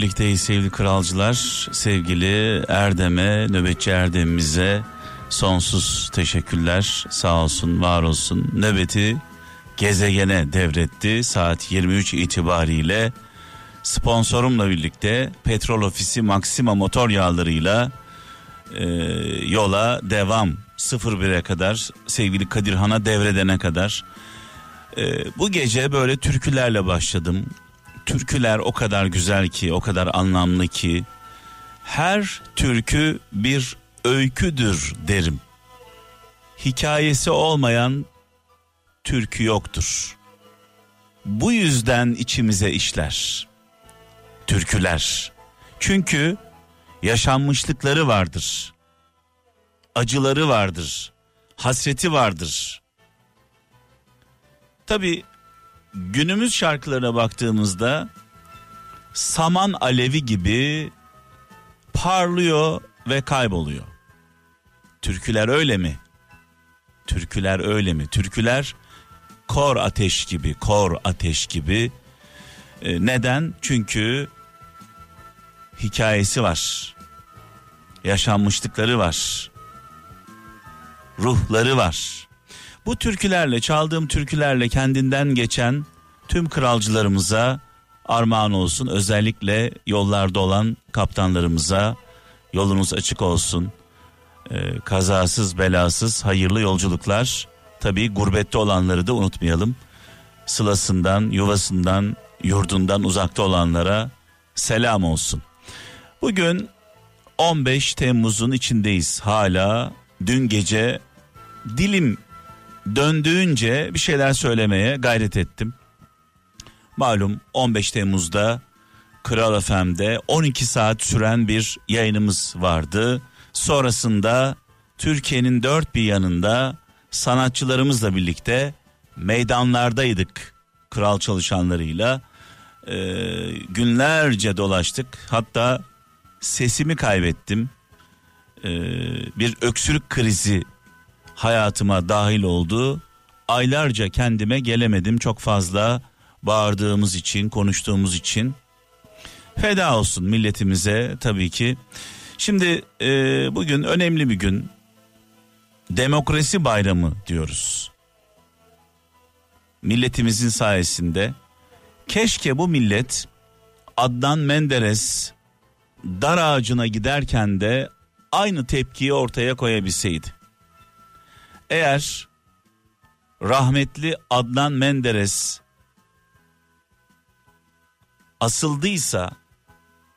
Birlikteyiz sevgili kralcılar. Sevgili Erdem'e, nöbetçi Erdem'imize sonsuz teşekkürler. Sağ olsun, var olsun. Nöbeti gezegene devretti. Saat 23 itibariyle sponsorumla birlikte Petrol Ofisi Maxima motor yağlarıyla e, yola devam 01'e kadar sevgili Kadirhan'a devredene kadar e, bu gece böyle türkülerle başladım. Türküler o kadar güzel ki, o kadar anlamlı ki her türkü bir öyküdür derim. Hikayesi olmayan türkü yoktur. Bu yüzden içimize işler. Türküler. Çünkü yaşanmışlıkları vardır. Acıları vardır. Hasreti vardır. Tabi günümüz şarkılarına baktığımızda saman alevi gibi parlıyor ve kayboluyor. Türküler öyle mi? Türküler öyle mi? Türküler kor ateş gibi, kor ateş gibi. E, neden? Çünkü hikayesi var. Yaşanmışlıkları var. Ruhları var. Bu türkülerle, çaldığım türkülerle kendinden geçen tüm kralcılarımıza armağan olsun. Özellikle yollarda olan kaptanlarımıza yolunuz açık olsun. Ee, kazasız belasız hayırlı yolculuklar. Tabii gurbette olanları da unutmayalım. Sılasından, yuvasından, yurdundan uzakta olanlara selam olsun. Bugün 15 Temmuz'un içindeyiz hala. Dün gece dilim döndüğünce bir şeyler söylemeye gayret ettim. Malum 15 Temmuz'da Kral FM'de 12 saat süren bir yayınımız vardı. Sonrasında Türkiye'nin dört bir yanında sanatçılarımızla birlikte meydanlardaydık kral çalışanlarıyla. Ee, günlerce dolaştık hatta sesimi kaybettim. Ee, bir öksürük krizi hayatıma dahil oldu. Aylarca kendime gelemedim çok fazla bağırdığımız için, konuştuğumuz için. Feda olsun milletimize tabii ki. Şimdi e, bugün önemli bir gün. Demokrasi bayramı diyoruz. Milletimizin sayesinde keşke bu millet Adnan Menderes dar ağacına giderken de aynı tepkiyi ortaya koyabilseydi. Eğer rahmetli Adnan Menderes asıldıysa,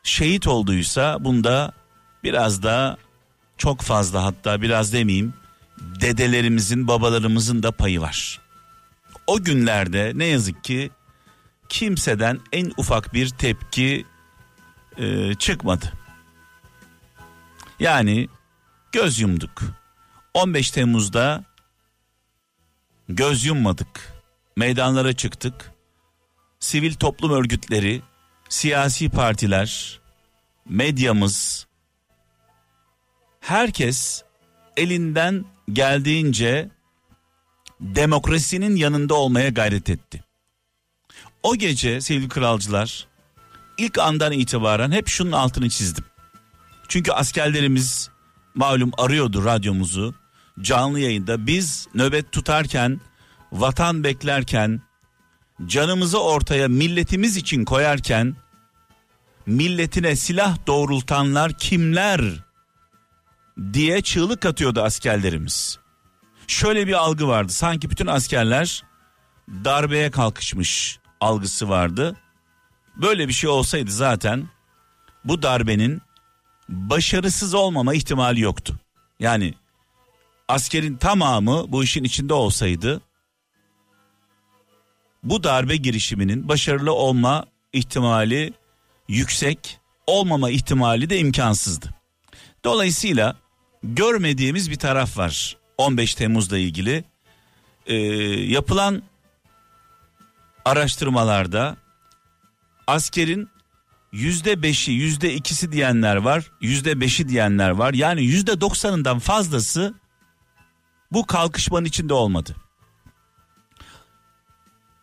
şehit olduysa bunda biraz da çok fazla hatta biraz demeyeyim dedelerimizin babalarımızın da payı var. O günlerde ne yazık ki kimseden en ufak bir tepki e, çıkmadı. Yani göz yumduk. 15 Temmuz'da göz yummadık. Meydanlara çıktık. Sivil toplum örgütleri, siyasi partiler, medyamız herkes elinden geldiğince demokrasinin yanında olmaya gayret etti. O gece sevgili kralcılar ilk andan itibaren hep şunun altını çizdim. Çünkü askerlerimiz malum arıyordu radyomuzu canlı yayında biz nöbet tutarken vatan beklerken canımızı ortaya milletimiz için koyarken milletine silah doğrultanlar kimler diye çığlık atıyordu askerlerimiz. Şöyle bir algı vardı sanki bütün askerler darbeye kalkışmış algısı vardı. Böyle bir şey olsaydı zaten bu darbenin başarısız olmama ihtimali yoktu. Yani askerin tamamı bu işin içinde olsaydı bu darbe girişiminin başarılı olma ihtimali yüksek, olmama ihtimali de imkansızdı. Dolayısıyla görmediğimiz bir taraf var 15 Temmuz'la ilgili. Ee, yapılan araştırmalarda askerin yüzde beşi yüzde ikisi diyenler var yüzde beşi diyenler var yani yüzde doksanından fazlası bu kalkışmanın içinde olmadı.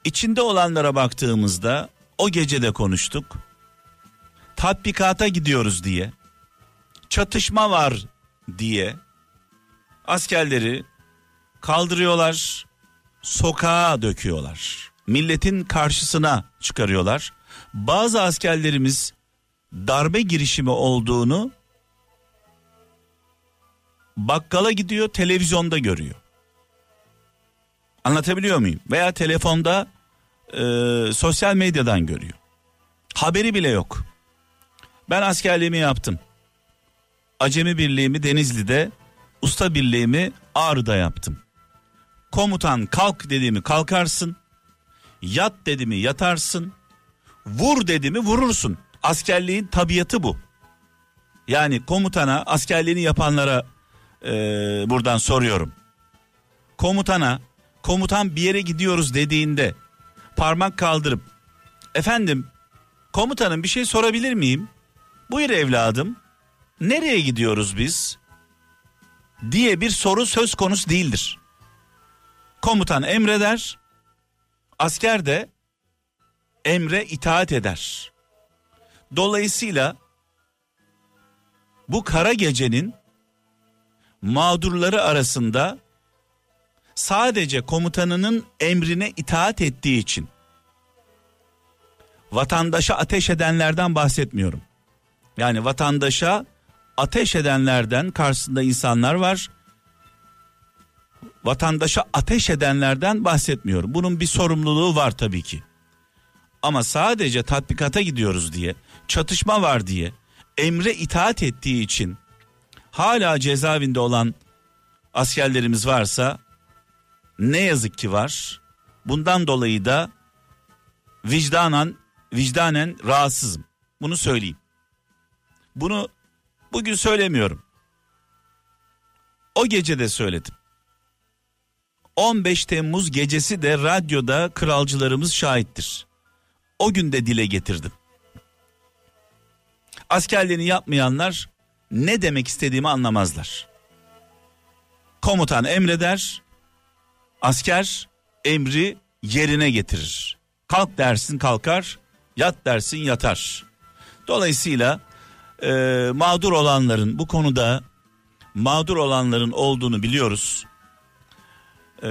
İçinde olanlara baktığımızda o gece de konuştuk. Tatbikata gidiyoruz diye, çatışma var diye askerleri kaldırıyorlar, sokağa döküyorlar. Milletin karşısına çıkarıyorlar. Bazı askerlerimiz darbe girişimi olduğunu bakkala gidiyor televizyonda görüyor. Anlatabiliyor muyum? Veya telefonda e, sosyal medyadan görüyor. Haberi bile yok. Ben askerliğimi yaptım. Acemi birliğimi Denizli'de, usta birliğimi Ağrı'da yaptım. Komutan kalk dediğimi kalkarsın. Yat dediğimi yatarsın. Vur dediğimi vurursun. Askerliğin tabiatı bu. Yani komutana askerliğini yapanlara e, buradan soruyorum. Komutana komutan bir yere gidiyoruz dediğinde parmak kaldırıp efendim komutanım bir şey sorabilir miyim? Buyur evladım nereye gidiyoruz biz? diye bir soru söz konusu değildir. Komutan emreder, asker de emre itaat eder. Dolayısıyla bu kara gecenin mağdurları arasında sadece komutanının emrine itaat ettiği için vatandaşa ateş edenlerden bahsetmiyorum. Yani vatandaşa ateş edenlerden karşısında insanlar var. Vatandaşa ateş edenlerden bahsetmiyorum. Bunun bir sorumluluğu var tabii ki. Ama sadece tatbikata gidiyoruz diye, çatışma var diye, emre itaat ettiği için hala cezaevinde olan askerlerimiz varsa ne yazık ki var. Bundan dolayı da vicdanen vicdanen rahatsızım. Bunu söyleyeyim. Bunu bugün söylemiyorum. O gece de söyledim. 15 Temmuz gecesi de radyoda kralcılarımız şahittir. O gün de dile getirdim. Askerliğini yapmayanlar ne demek istediğimi anlamazlar. Komutan emreder, asker emri yerine getirir. Kalk dersin kalkar, yat dersin yatar. Dolayısıyla e, mağdur olanların bu konuda mağdur olanların olduğunu biliyoruz. E,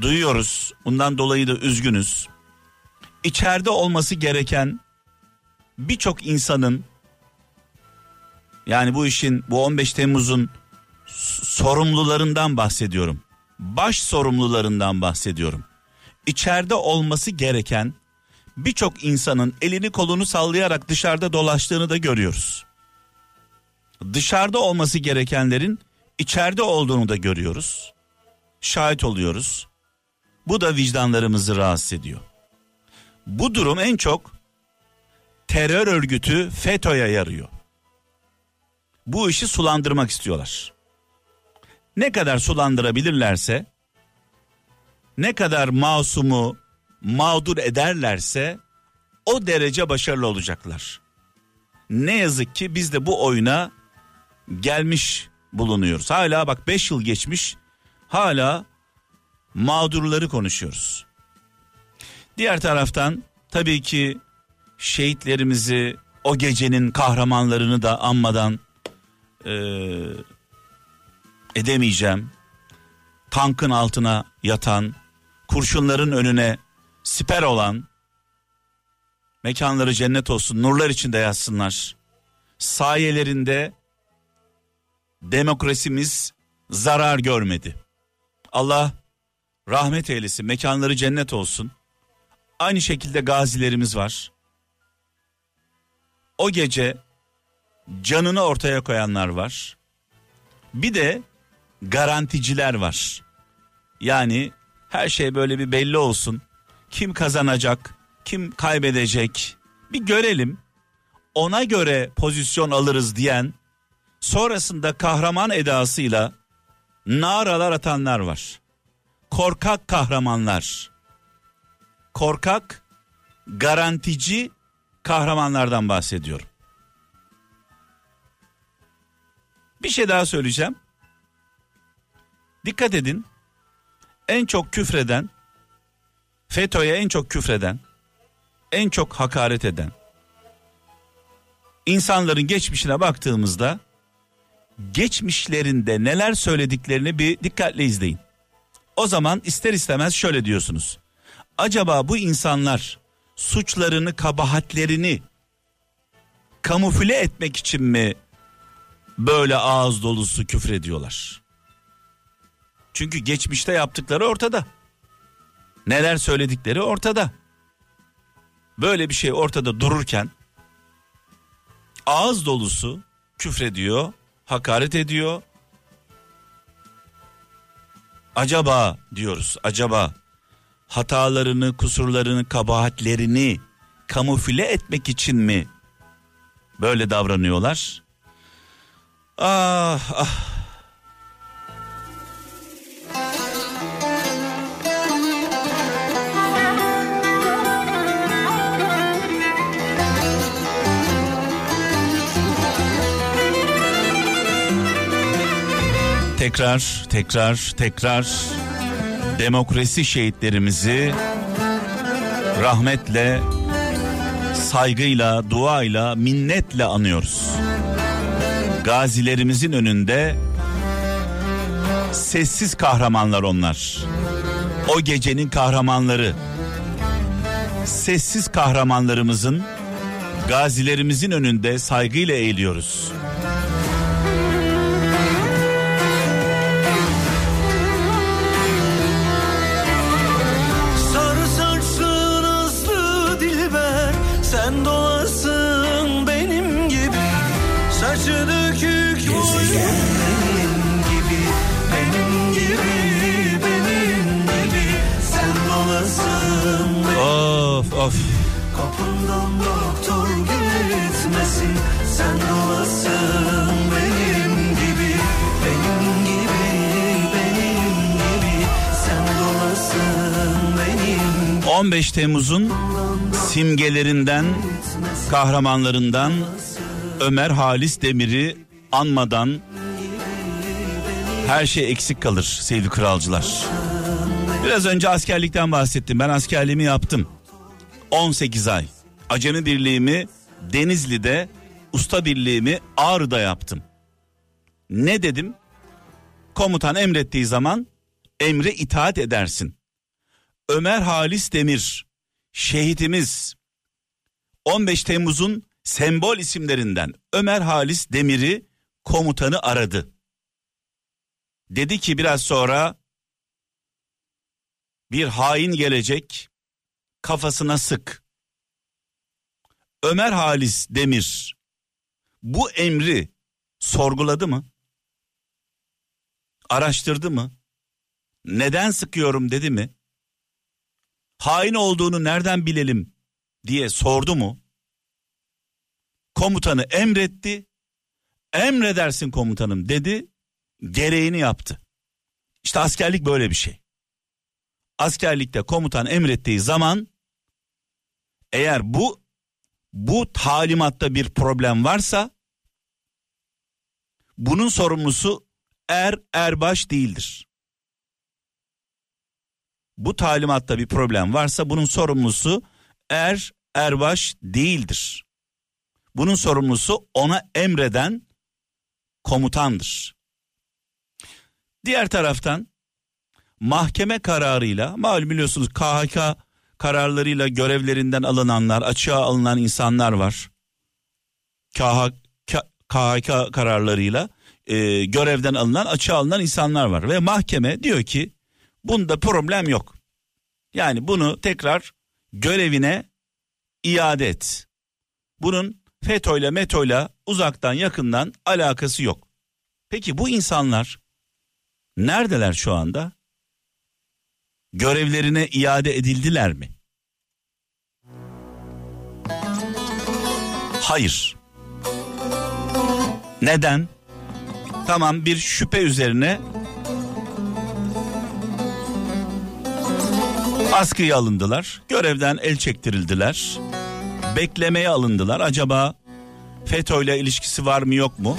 duyuyoruz. Bundan dolayı da üzgünüz. İçeride olması gereken birçok insanın yani bu işin bu 15 Temmuz'un sorumlularından bahsediyorum. Baş sorumlularından bahsediyorum. İçeride olması gereken birçok insanın elini kolunu sallayarak dışarıda dolaştığını da görüyoruz. Dışarıda olması gerekenlerin içeride olduğunu da görüyoruz. Şahit oluyoruz. Bu da vicdanlarımızı rahatsız ediyor. Bu durum en çok terör örgütü FETÖ'ye yarıyor. Bu işi sulandırmak istiyorlar. Ne kadar sulandırabilirlerse, ne kadar masumu mağdur ederlerse o derece başarılı olacaklar. Ne yazık ki biz de bu oyuna gelmiş bulunuyoruz. Hala bak 5 yıl geçmiş hala mağdurları konuşuyoruz. Diğer taraftan tabii ki şehitlerimizi o gecenin kahramanlarını da anmadan e, edemeyeceğim. Tankın altına yatan, kurşunların önüne siper olan, mekanları cennet olsun, nurlar içinde yatsınlar. Sayelerinde demokrasimiz zarar görmedi. Allah rahmet eylesin, mekanları cennet olsun. Aynı şekilde gazilerimiz var. O gece canını ortaya koyanlar var. Bir de garanticiler var. Yani her şey böyle bir belli olsun. kim kazanacak, kim kaybedecek bir görelim. Ona göre pozisyon alırız diyen sonrasında kahraman edasıyla naralar atanlar var. Korkak kahramanlar. Korkak, garantici kahramanlardan bahsediyorum. Bir şey daha söyleyeceğim. Dikkat edin. En çok küfreden, FETÖ'ye en çok küfreden, en çok hakaret eden, insanların geçmişine baktığımızda geçmişlerinde neler söylediklerini bir dikkatle izleyin. O zaman ister istemez şöyle diyorsunuz. Acaba bu insanlar suçlarını, kabahatlerini kamufle etmek için mi böyle ağız dolusu küfür ediyorlar? Çünkü geçmişte yaptıkları ortada. Neler söyledikleri ortada. Böyle bir şey ortada dururken ağız dolusu küfrediyor, hakaret ediyor. Acaba diyoruz, acaba hatalarını, kusurlarını, kabahatlerini kamufle etmek için mi böyle davranıyorlar? Ah ah tekrar tekrar tekrar demokrasi şehitlerimizi rahmetle, saygıyla, duayla, minnetle anıyoruz. Gazilerimizin önünde sessiz kahramanlar onlar. O gecenin kahramanları. Sessiz kahramanlarımızın gazilerimizin önünde saygıyla eğiliyoruz. 15 Temmuz'un simgelerinden kahramanlarından Ömer Halis Demir'i anmadan her şey eksik kalır sevgili kralcılar. Biraz önce askerlikten bahsettim. Ben askerliğimi yaptım. 18 ay. Acemi birliğimi Denizli'de, usta birliğimi Ağrı'da yaptım. Ne dedim? Komutan emrettiği zaman emre itaat edersin. Ömer Halis Demir, şehitimiz 15 Temmuz'un sembol isimlerinden Ömer Halis Demir'i komutanı aradı. Dedi ki biraz sonra bir hain gelecek kafasına sık. Ömer Halis Demir bu emri sorguladı mı? Araştırdı mı? Neden sıkıyorum dedi mi? Hain olduğunu nereden bilelim diye sordu mu? Komutanı emretti. Emredersin komutanım dedi. Gereğini yaptı. İşte askerlik böyle bir şey. Askerlikte komutan emrettiği zaman eğer bu bu talimatta bir problem varsa bunun sorumlusu er erbaş değildir. Bu talimatta bir problem varsa bunun sorumlusu er erbaş değildir. Bunun sorumlusu ona emreden komutandır. Diğer taraftan mahkeme kararıyla malum biliyorsunuz KHK kararlarıyla görevlerinden alınanlar, açığa alınan insanlar var. KHK, kararlarıyla e, görevden alınan, açığa alınan insanlar var. Ve mahkeme diyor ki Bunda problem yok. Yani bunu tekrar görevine iade et. Bunun FETÖ'yle METÖ'yle uzaktan yakından alakası yok. Peki bu insanlar neredeler şu anda? Görevlerine iade edildiler mi? Hayır. Neden? Tamam bir şüphe üzerine askıya alındılar. Görevden el çektirildiler. Beklemeye alındılar. Acaba FETÖ ile ilişkisi var mı yok mu?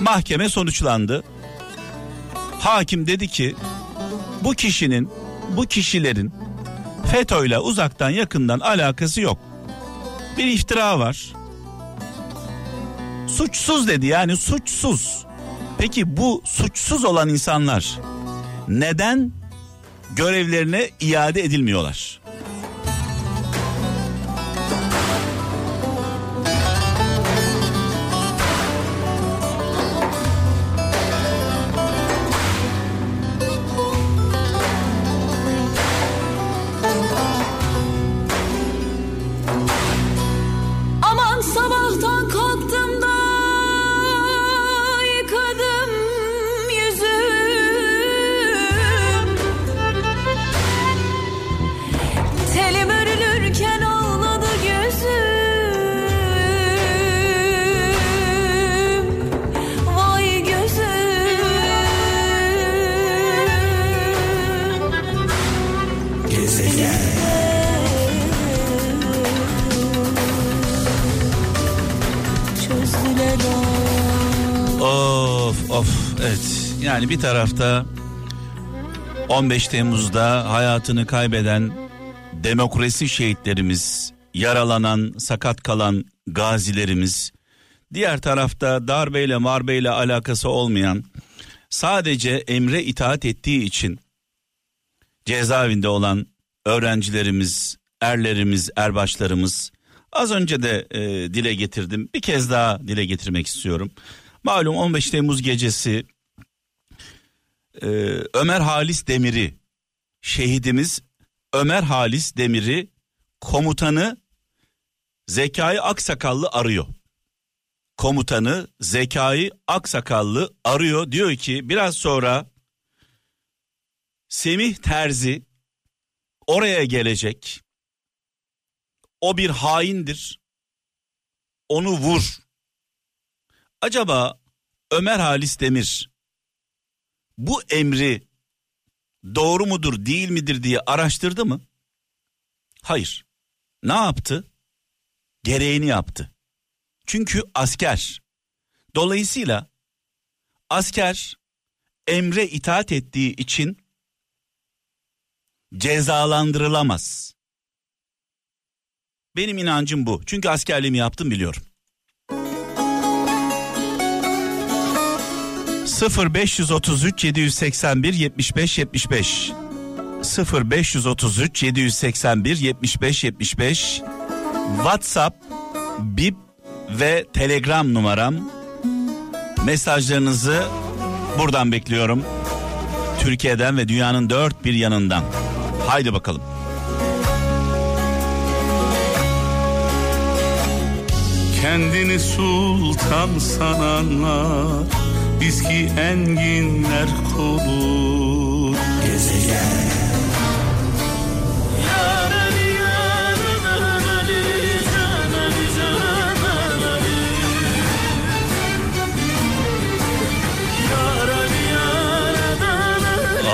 Mahkeme sonuçlandı. Hakim dedi ki bu kişinin bu kişilerin FETÖ ile uzaktan yakından alakası yok. Bir iftira var. Suçsuz dedi yani suçsuz. Peki bu suçsuz olan insanlar neden görevlerine iade edilmiyorlar? Of of evet. Yani bir tarafta 15 Temmuz'da hayatını kaybeden demokrasi şehitlerimiz, yaralanan, sakat kalan gazilerimiz, diğer tarafta darbeyle marbeyle alakası olmayan, sadece emre itaat ettiği için cezaevinde olan öğrencilerimiz, erlerimiz, erbaşlarımız az önce de e, dile getirdim. Bir kez daha dile getirmek istiyorum. Malum 15 Temmuz gecesi e, Ömer Halis Demir'i şehidimiz Ömer Halis Demir'i komutanı Zekai Aksakallı arıyor. Komutanı Zekai Aksakallı arıyor diyor ki biraz sonra Semih Terzi oraya gelecek. O bir haindir. Onu vur. Acaba Ömer Halis Demir bu emri doğru mudur değil midir diye araştırdı mı? Hayır. Ne yaptı? Gereğini yaptı. Çünkü asker. Dolayısıyla asker emre itaat ettiği için cezalandırılamaz. Benim inancım bu. Çünkü askerliğimi yaptım biliyorum. 0533 781 75 75 0533 781 75 75 WhatsApp, Bip ve Telegram numaram. Mesajlarınızı buradan bekliyorum. Türkiye'den ve dünyanın dört bir yanından. Haydi bakalım. Kendini sultan sananlar Viski enginler kolu Gezegen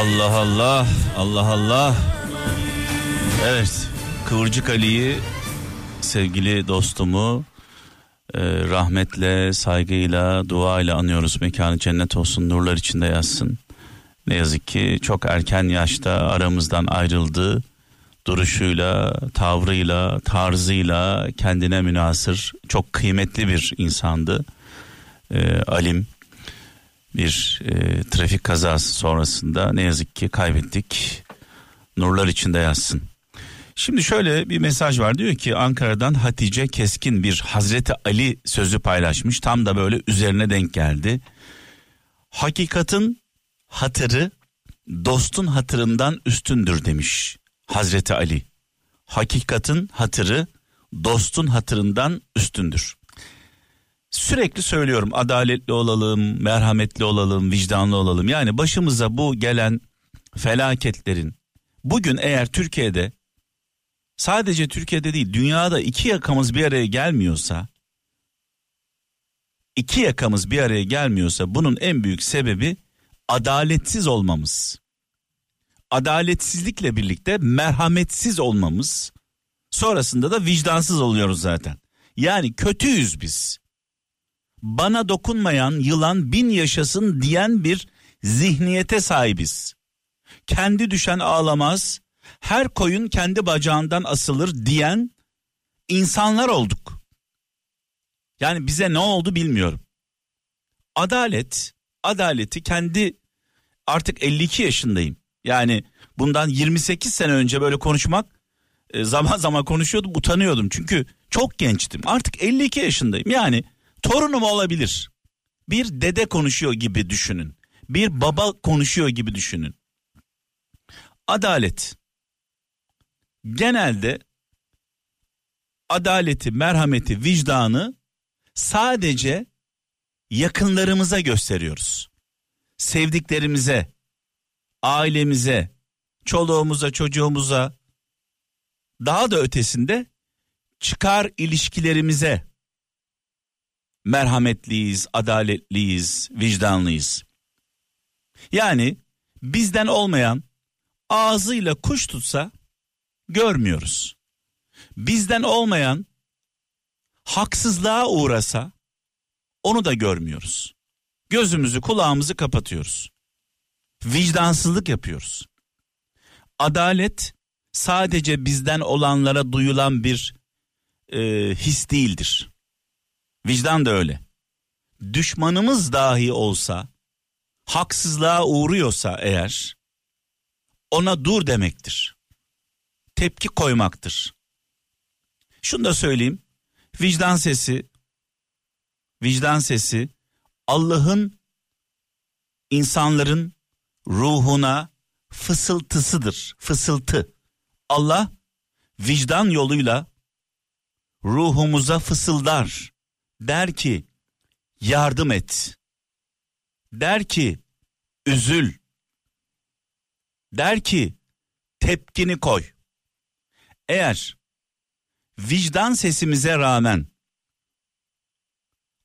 Allah Allah, Allah Allah. Evet, Kıvırcık Ali'yi sevgili dostumu e, rahmetle, saygıyla, duayla anıyoruz. Mekanı cennet olsun, nurlar içinde yatsın. Ne yazık ki çok erken yaşta aramızdan ayrıldı. Duruşuyla, tavrıyla, tarzıyla kendine münasır çok kıymetli bir insandı. E, alim bir e, trafik kazası sonrasında ne yazık ki kaybettik. Nurlar içinde yatsın. Şimdi şöyle bir mesaj var diyor ki Ankara'dan Hatice Keskin bir Hazreti Ali sözü paylaşmış. Tam da böyle üzerine denk geldi. Hakikatin hatırı dostun hatırından üstündür demiş Hazreti Ali. Hakikatin hatırı dostun hatırından üstündür. Sürekli söylüyorum adaletli olalım, merhametli olalım, vicdanlı olalım. Yani başımıza bu gelen felaketlerin bugün eğer Türkiye'de sadece Türkiye'de değil dünyada iki yakamız bir araya gelmiyorsa iki yakamız bir araya gelmiyorsa bunun en büyük sebebi adaletsiz olmamız. Adaletsizlikle birlikte merhametsiz olmamız. Sonrasında da vicdansız oluyoruz zaten. Yani kötüyüz biz. Bana dokunmayan yılan bin yaşasın diyen bir zihniyete sahibiz. Kendi düşen ağlamaz, her koyun kendi bacağından asılır diyen insanlar olduk. Yani bize ne oldu bilmiyorum. Adalet, adaleti kendi artık 52 yaşındayım. Yani bundan 28 sene önce böyle konuşmak e, zaman zaman konuşuyordum utanıyordum. Çünkü çok gençtim. Artık 52 yaşındayım. Yani torunum olabilir. Bir dede konuşuyor gibi düşünün. Bir baba konuşuyor gibi düşünün. Adalet. Genelde adaleti, merhameti, vicdanı sadece yakınlarımıza gösteriyoruz. Sevdiklerimize, ailemize, çoluğumuza, çocuğumuza, daha da ötesinde çıkar ilişkilerimize merhametliyiz, adaletliyiz, vicdanlıyız. Yani bizden olmayan ağzıyla kuş tutsa görmüyoruz. Bizden olmayan haksızlığa uğrasa onu da görmüyoruz. Gözümüzü kulağımızı kapatıyoruz. Vicdansızlık yapıyoruz. Adalet sadece bizden olanlara duyulan bir e, his değildir. Vicdan da öyle. Düşmanımız dahi olsa haksızlığa uğruyorsa eğer ona dur demektir. Tepki koymaktır. Şunu da söyleyeyim. Vicdan sesi vicdan sesi Allah'ın insanların ruhuna fısıltısıdır. Fısıltı. Allah vicdan yoluyla ruhumuza fısıldar. Der ki yardım et. Der ki üzül. Der ki tepkini koy. Eğer vicdan sesimize rağmen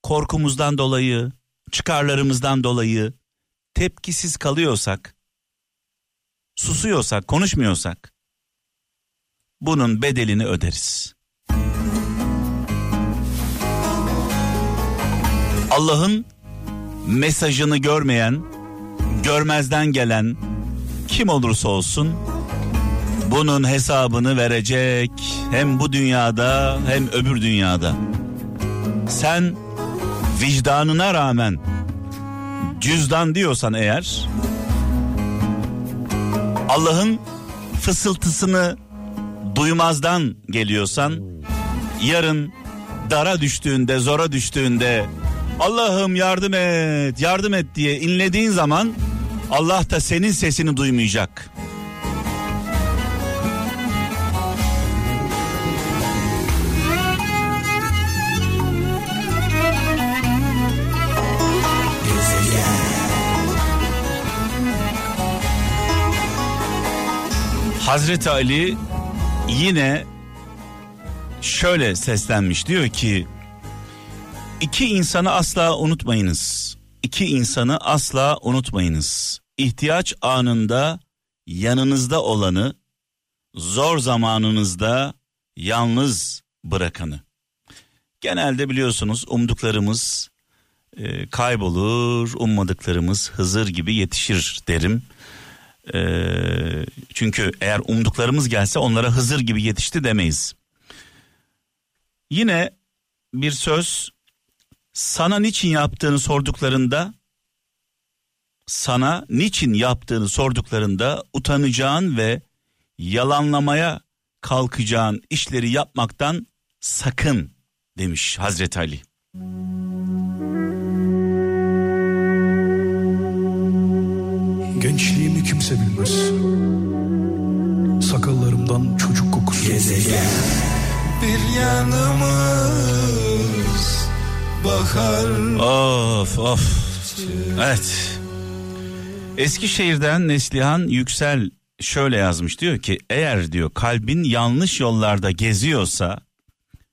korkumuzdan dolayı, çıkarlarımızdan dolayı tepkisiz kalıyorsak, susuyorsak, konuşmuyorsak bunun bedelini öderiz. Allah'ın mesajını görmeyen, görmezden gelen kim olursa olsun bunun hesabını verecek hem bu dünyada hem öbür dünyada. Sen vicdanına rağmen cüzdan diyorsan eğer Allah'ın fısıltısını duymazdan geliyorsan yarın dara düştüğünde zora düştüğünde Allah'ım yardım et yardım et diye inlediğin zaman Allah da senin sesini duymayacak. Hazreti Ali yine şöyle seslenmiş diyor ki iki insanı asla unutmayınız. İki insanı asla unutmayınız. İhtiyaç anında yanınızda olanı, zor zamanınızda yalnız bırakanı. Genelde biliyorsunuz umduklarımız e, kaybolur, ummadıklarımız Hızır gibi yetişir derim. Ee, çünkü eğer umduklarımız gelse onlara Hızır gibi yetişti demeyiz. Yine bir söz sana niçin yaptığını sorduklarında sana niçin yaptığını sorduklarında utanacağın ve yalanlamaya kalkacağın işleri yapmaktan sakın demiş Hazreti Ali. Gençliğimi kimse bilmez. Sakallarımdan çocuk kokusu. Bir yanımız bahar Of of. Evet. Eskişehir'den Neslihan Yüksel şöyle yazmış diyor ki eğer diyor kalbin yanlış yollarda geziyorsa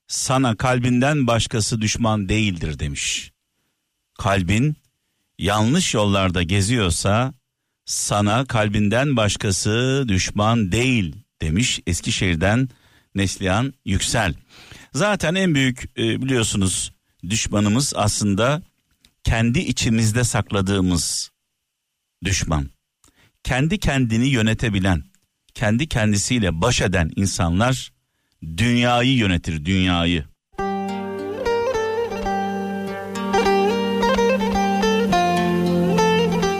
sana kalbinden başkası düşman değildir demiş. Kalbin yanlış yollarda geziyorsa sana kalbinden başkası düşman değil demiş Eskişehir'den Neslihan Yüksel. Zaten en büyük e, biliyorsunuz düşmanımız aslında kendi içimizde sakladığımız düşman. Kendi kendini yönetebilen, kendi kendisiyle baş eden insanlar dünyayı yönetir, dünyayı.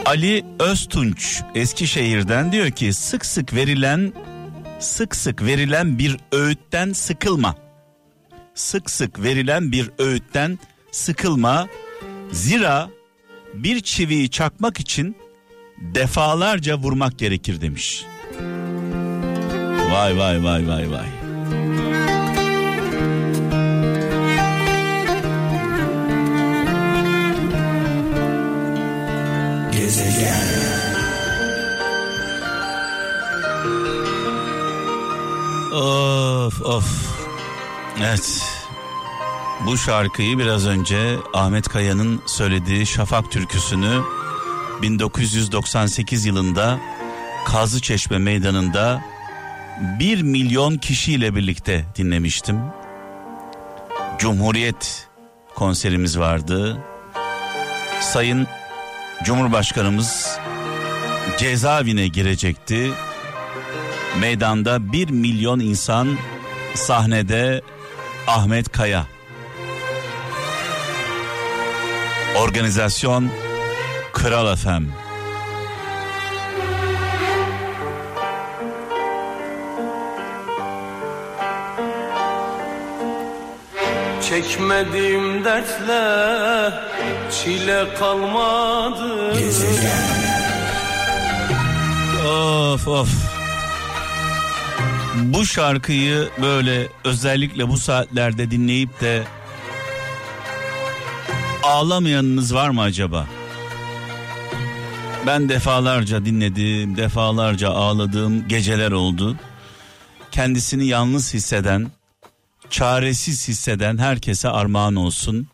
Ali Öztunç Eskişehir'den diyor ki sık sık verilen sık sık verilen bir öğütten sıkılma. Sık sık verilen bir öğütten sıkılma. Zira bir çiviyi çakmak için defalarca vurmak gerekir demiş. Vay vay vay vay vay. Of of. Evet. Bu şarkıyı biraz önce Ahmet Kaya'nın söylediği Şafak türküsünü 1998 yılında Kazı Çeşme Meydanı'nda 1 milyon kişiyle birlikte dinlemiştim. Cumhuriyet konserimiz vardı. Sayın Cumhurbaşkanımız cezaevine girecekti. Meydanda 1 milyon insan sahnede Ahmet Kaya. Organizasyon Kral FM. Çekmediğim dertle çile kalmadı. Of of. Bu şarkıyı böyle özellikle bu saatlerde dinleyip de ağlamayanınız var mı acaba? Ben defalarca dinledim, defalarca ağladığım geceler oldu. Kendisini yalnız hisseden, çaresiz hisseden herkese armağan olsun.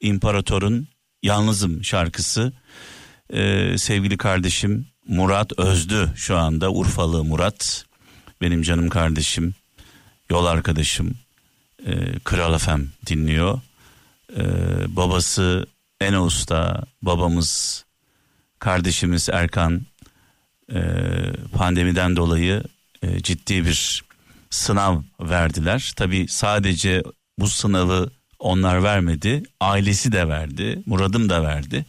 İmparatorun Yalnızım şarkısı. Ee, sevgili kardeşim Murat Özdü şu anda Urfalı Murat. Benim canım kardeşim, yol arkadaşım. Ee, Kral Efem dinliyor. Ee, babası Ene Usta, babamız, kardeşimiz Erkan e, pandemiden dolayı e, ciddi bir sınav verdiler. Tabi sadece bu sınavı onlar vermedi, ailesi de verdi, Murad'ım da verdi.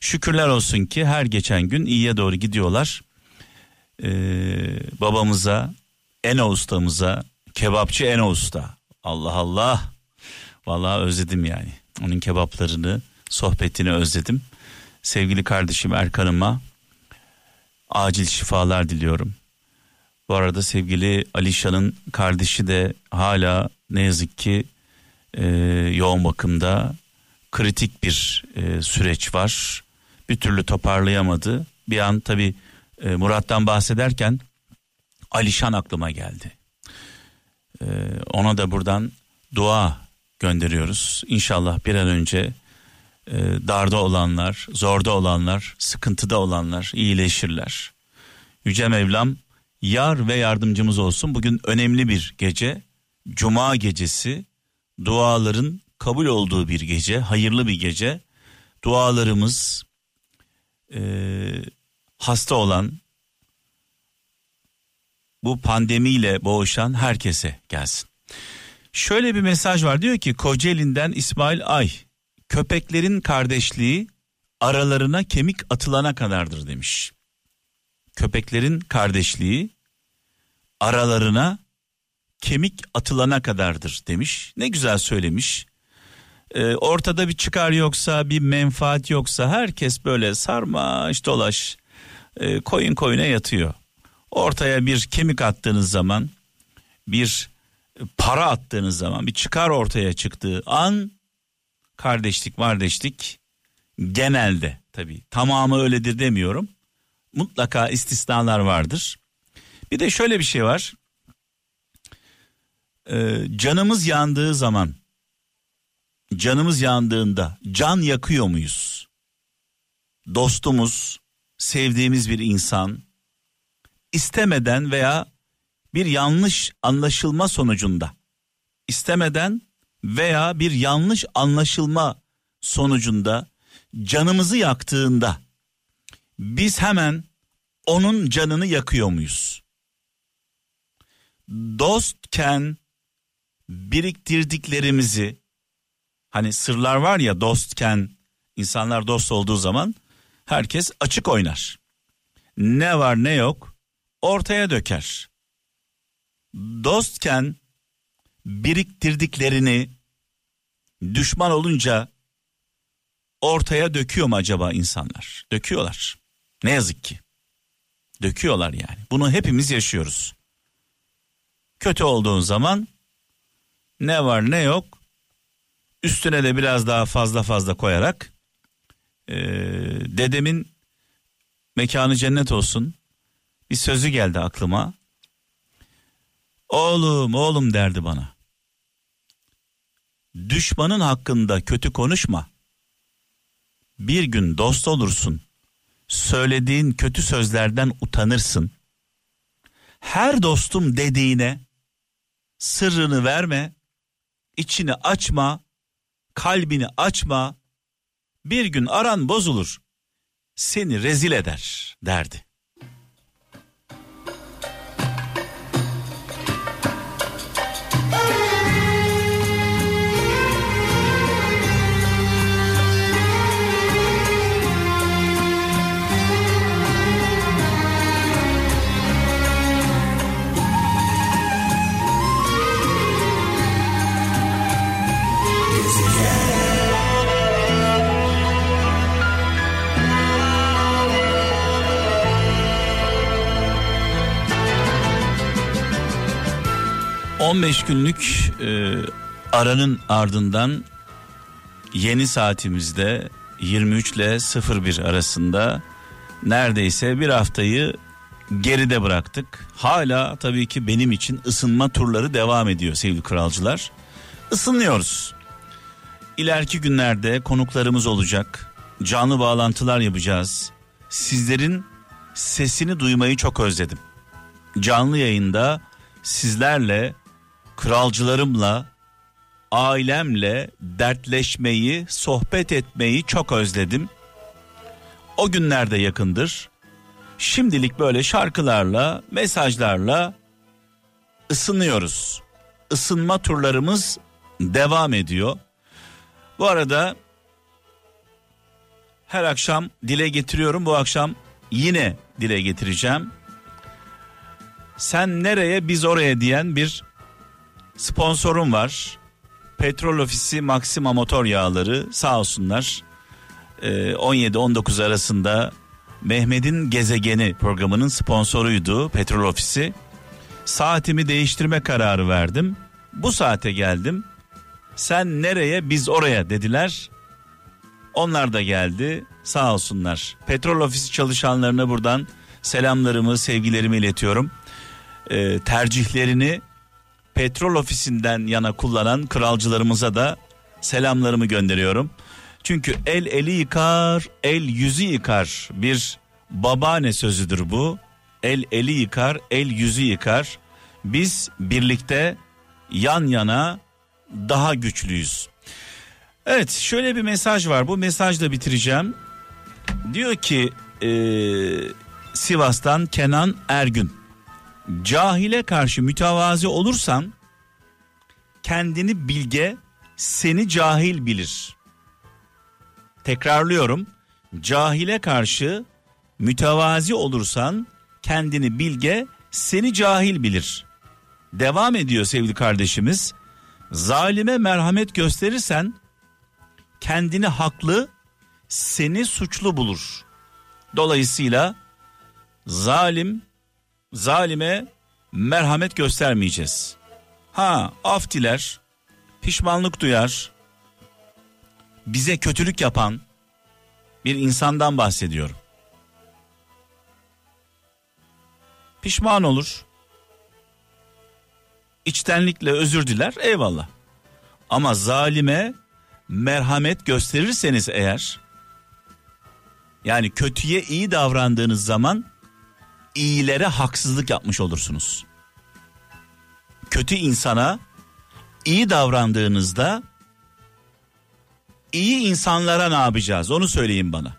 Şükürler olsun ki her geçen gün iyiye doğru gidiyorlar. Ee, babamıza, Eno ustamıza, kebapçı Eno usta. Allah Allah. Vallahi özledim yani. Onun kebaplarını, sohbetini özledim. Sevgili kardeşim Erkan'ıma acil şifalar diliyorum. Bu arada sevgili Alişan'ın kardeşi de hala ne yazık ki e, yoğun bakımda kritik bir e, süreç var. Bir türlü toparlayamadı. Bir an tabi e, Murat'tan bahsederken Alişan aklıma geldi. E, ona da buradan dua gönderiyoruz. İnşallah bir an önce e, darda olanlar, zorda olanlar, sıkıntıda olanlar iyileşirler. Yüce Mevlam yar ve yardımcımız olsun. Bugün önemli bir gece. Cuma gecesi duaların kabul olduğu bir gece, hayırlı bir gece. Dualarımız e, hasta olan, bu pandemiyle boğuşan herkese gelsin. Şöyle bir mesaj var diyor ki Kocaeli'nden İsmail Ay köpeklerin kardeşliği aralarına kemik atılana kadardır demiş. Köpeklerin kardeşliği aralarına kemik atılana kadardır demiş. Ne güzel söylemiş. Ee, ortada bir çıkar yoksa bir menfaat yoksa herkes böyle sarmaş dolaş e, koyun koyuna yatıyor. Ortaya bir kemik attığınız zaman bir para attığınız zaman bir çıkar ortaya çıktığı an kardeşlik kardeşlik genelde tabi tamamı öyledir demiyorum mutlaka istisnalar vardır Bir de şöyle bir şey var. Ee, canımız yandığı zaman canımız yandığında can yakıyor muyuz? Dostumuz, sevdiğimiz bir insan istemeden veya bir yanlış anlaşılma sonucunda istemeden veya bir yanlış anlaşılma sonucunda canımızı yaktığında biz hemen onun canını yakıyor muyuz? Dostken biriktirdiklerimizi hani sırlar var ya dostken insanlar dost olduğu zaman herkes açık oynar. Ne var ne yok ortaya döker. Dostken biriktirdiklerini düşman olunca ortaya döküyor mu acaba insanlar? Döküyorlar. Ne yazık ki. Döküyorlar yani. Bunu hepimiz yaşıyoruz. Kötü olduğun zaman ne var ne yok üstüne de biraz daha fazla fazla koyarak e, dedemin mekanı cennet olsun bir sözü geldi aklıma. Oğlum oğlum derdi bana. Düşmanın hakkında kötü konuşma. Bir gün dost olursun. Söylediğin kötü sözlerden utanırsın. Her dostum dediğine sırrını verme, içini açma, kalbini açma. Bir gün aran bozulur. Seni rezil eder derdi. 15 günlük e, aranın ardından yeni saatimizde 23 ile 01 arasında neredeyse bir haftayı geride bıraktık. Hala tabii ki benim için ısınma turları devam ediyor sevgili kralcılar. Isınıyoruz. İleriki günlerde konuklarımız olacak. Canlı bağlantılar yapacağız. Sizlerin sesini duymayı çok özledim. Canlı yayında sizlerle kralcılarımla, ailemle dertleşmeyi, sohbet etmeyi çok özledim. O günlerde yakındır. Şimdilik böyle şarkılarla, mesajlarla ısınıyoruz. Isınma turlarımız devam ediyor. Bu arada her akşam dile getiriyorum. Bu akşam yine dile getireceğim. Sen nereye biz oraya diyen bir sponsorum var. Petrol Ofisi Maxima Motor Yağları sağ olsunlar. Ee, 17-19 arasında Mehmet'in Gezegeni programının sponsoruydu Petrol Ofisi. Saatimi değiştirme kararı verdim. Bu saate geldim. Sen nereye biz oraya dediler. Onlar da geldi sağ olsunlar. Petrol Ofisi çalışanlarına buradan selamlarımı sevgilerimi iletiyorum. Ee, tercihlerini petrol ofisinden yana kullanan kralcılarımıza da selamlarımı gönderiyorum. Çünkü el eli yıkar, el yüzü yıkar. Bir babaanne sözüdür bu. El eli yıkar, el yüzü yıkar. Biz birlikte yan yana daha güçlüyüz. Evet şöyle bir mesaj var. Bu mesajla bitireceğim. Diyor ki e, Sivas'tan Kenan Ergün cahile karşı mütevazi olursan kendini bilge seni cahil bilir. Tekrarlıyorum. Cahile karşı mütevazi olursan kendini bilge seni cahil bilir. Devam ediyor sevgili kardeşimiz. Zalime merhamet gösterirsen kendini haklı seni suçlu bulur. Dolayısıyla zalim zalime merhamet göstermeyeceğiz. Ha af diler, pişmanlık duyar, bize kötülük yapan bir insandan bahsediyorum. pişman olur. İçtenlikle özür diler eyvallah. Ama zalime merhamet gösterirseniz eğer yani kötüye iyi davrandığınız zaman iyilere haksızlık yapmış olursunuz. Kötü insana iyi davrandığınızda iyi insanlara ne yapacağız onu söyleyin bana.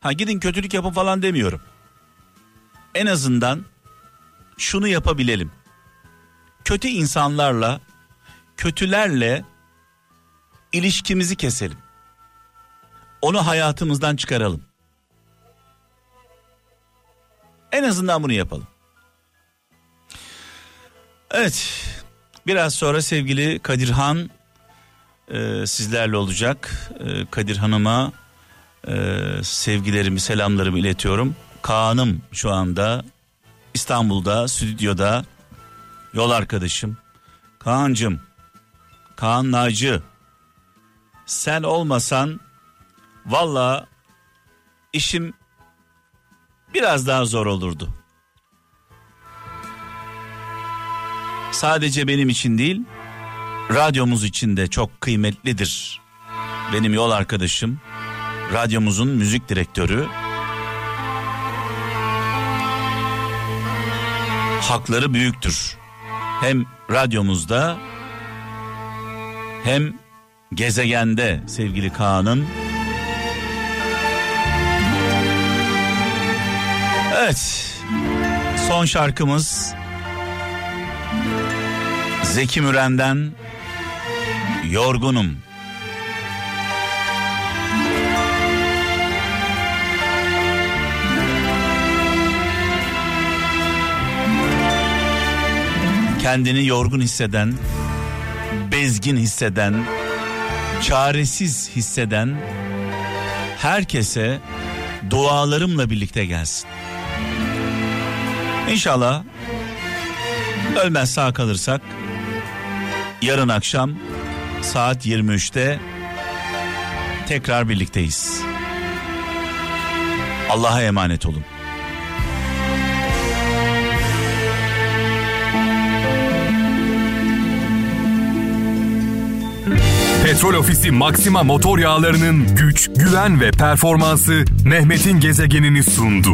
Ha gidin kötülük yapın falan demiyorum. En azından şunu yapabilelim. Kötü insanlarla, kötülerle ilişkimizi keselim. Onu hayatımızdan çıkaralım. En azından bunu yapalım. Evet. Biraz sonra sevgili Kadirhan e, sizlerle olacak. E, Kadir Hanım'a e, sevgilerimi, selamlarımı iletiyorum. Kaan'ım şu anda İstanbul'da, stüdyoda yol arkadaşım. Kaan'cım, Kaan Naci sen olmasan valla işim biraz daha zor olurdu. Sadece benim için değil, radyomuz için de çok kıymetlidir. Benim yol arkadaşım, radyomuzun müzik direktörü. Hakları büyüktür. Hem radyomuzda hem gezegende sevgili Kaan'ın. Evet. Son şarkımız Zeki Müren'den Yorgunum. Kendini yorgun hisseden, bezgin hisseden, çaresiz hisseden herkese dualarımla birlikte gelsin. İnşallah ölmez sağ kalırsak yarın akşam saat 23'te tekrar birlikteyiz. Allah'a emanet olun. Petrol Ofisi Maxima motor yağlarının güç, güven ve performansı Mehmet'in gezegenini sundu.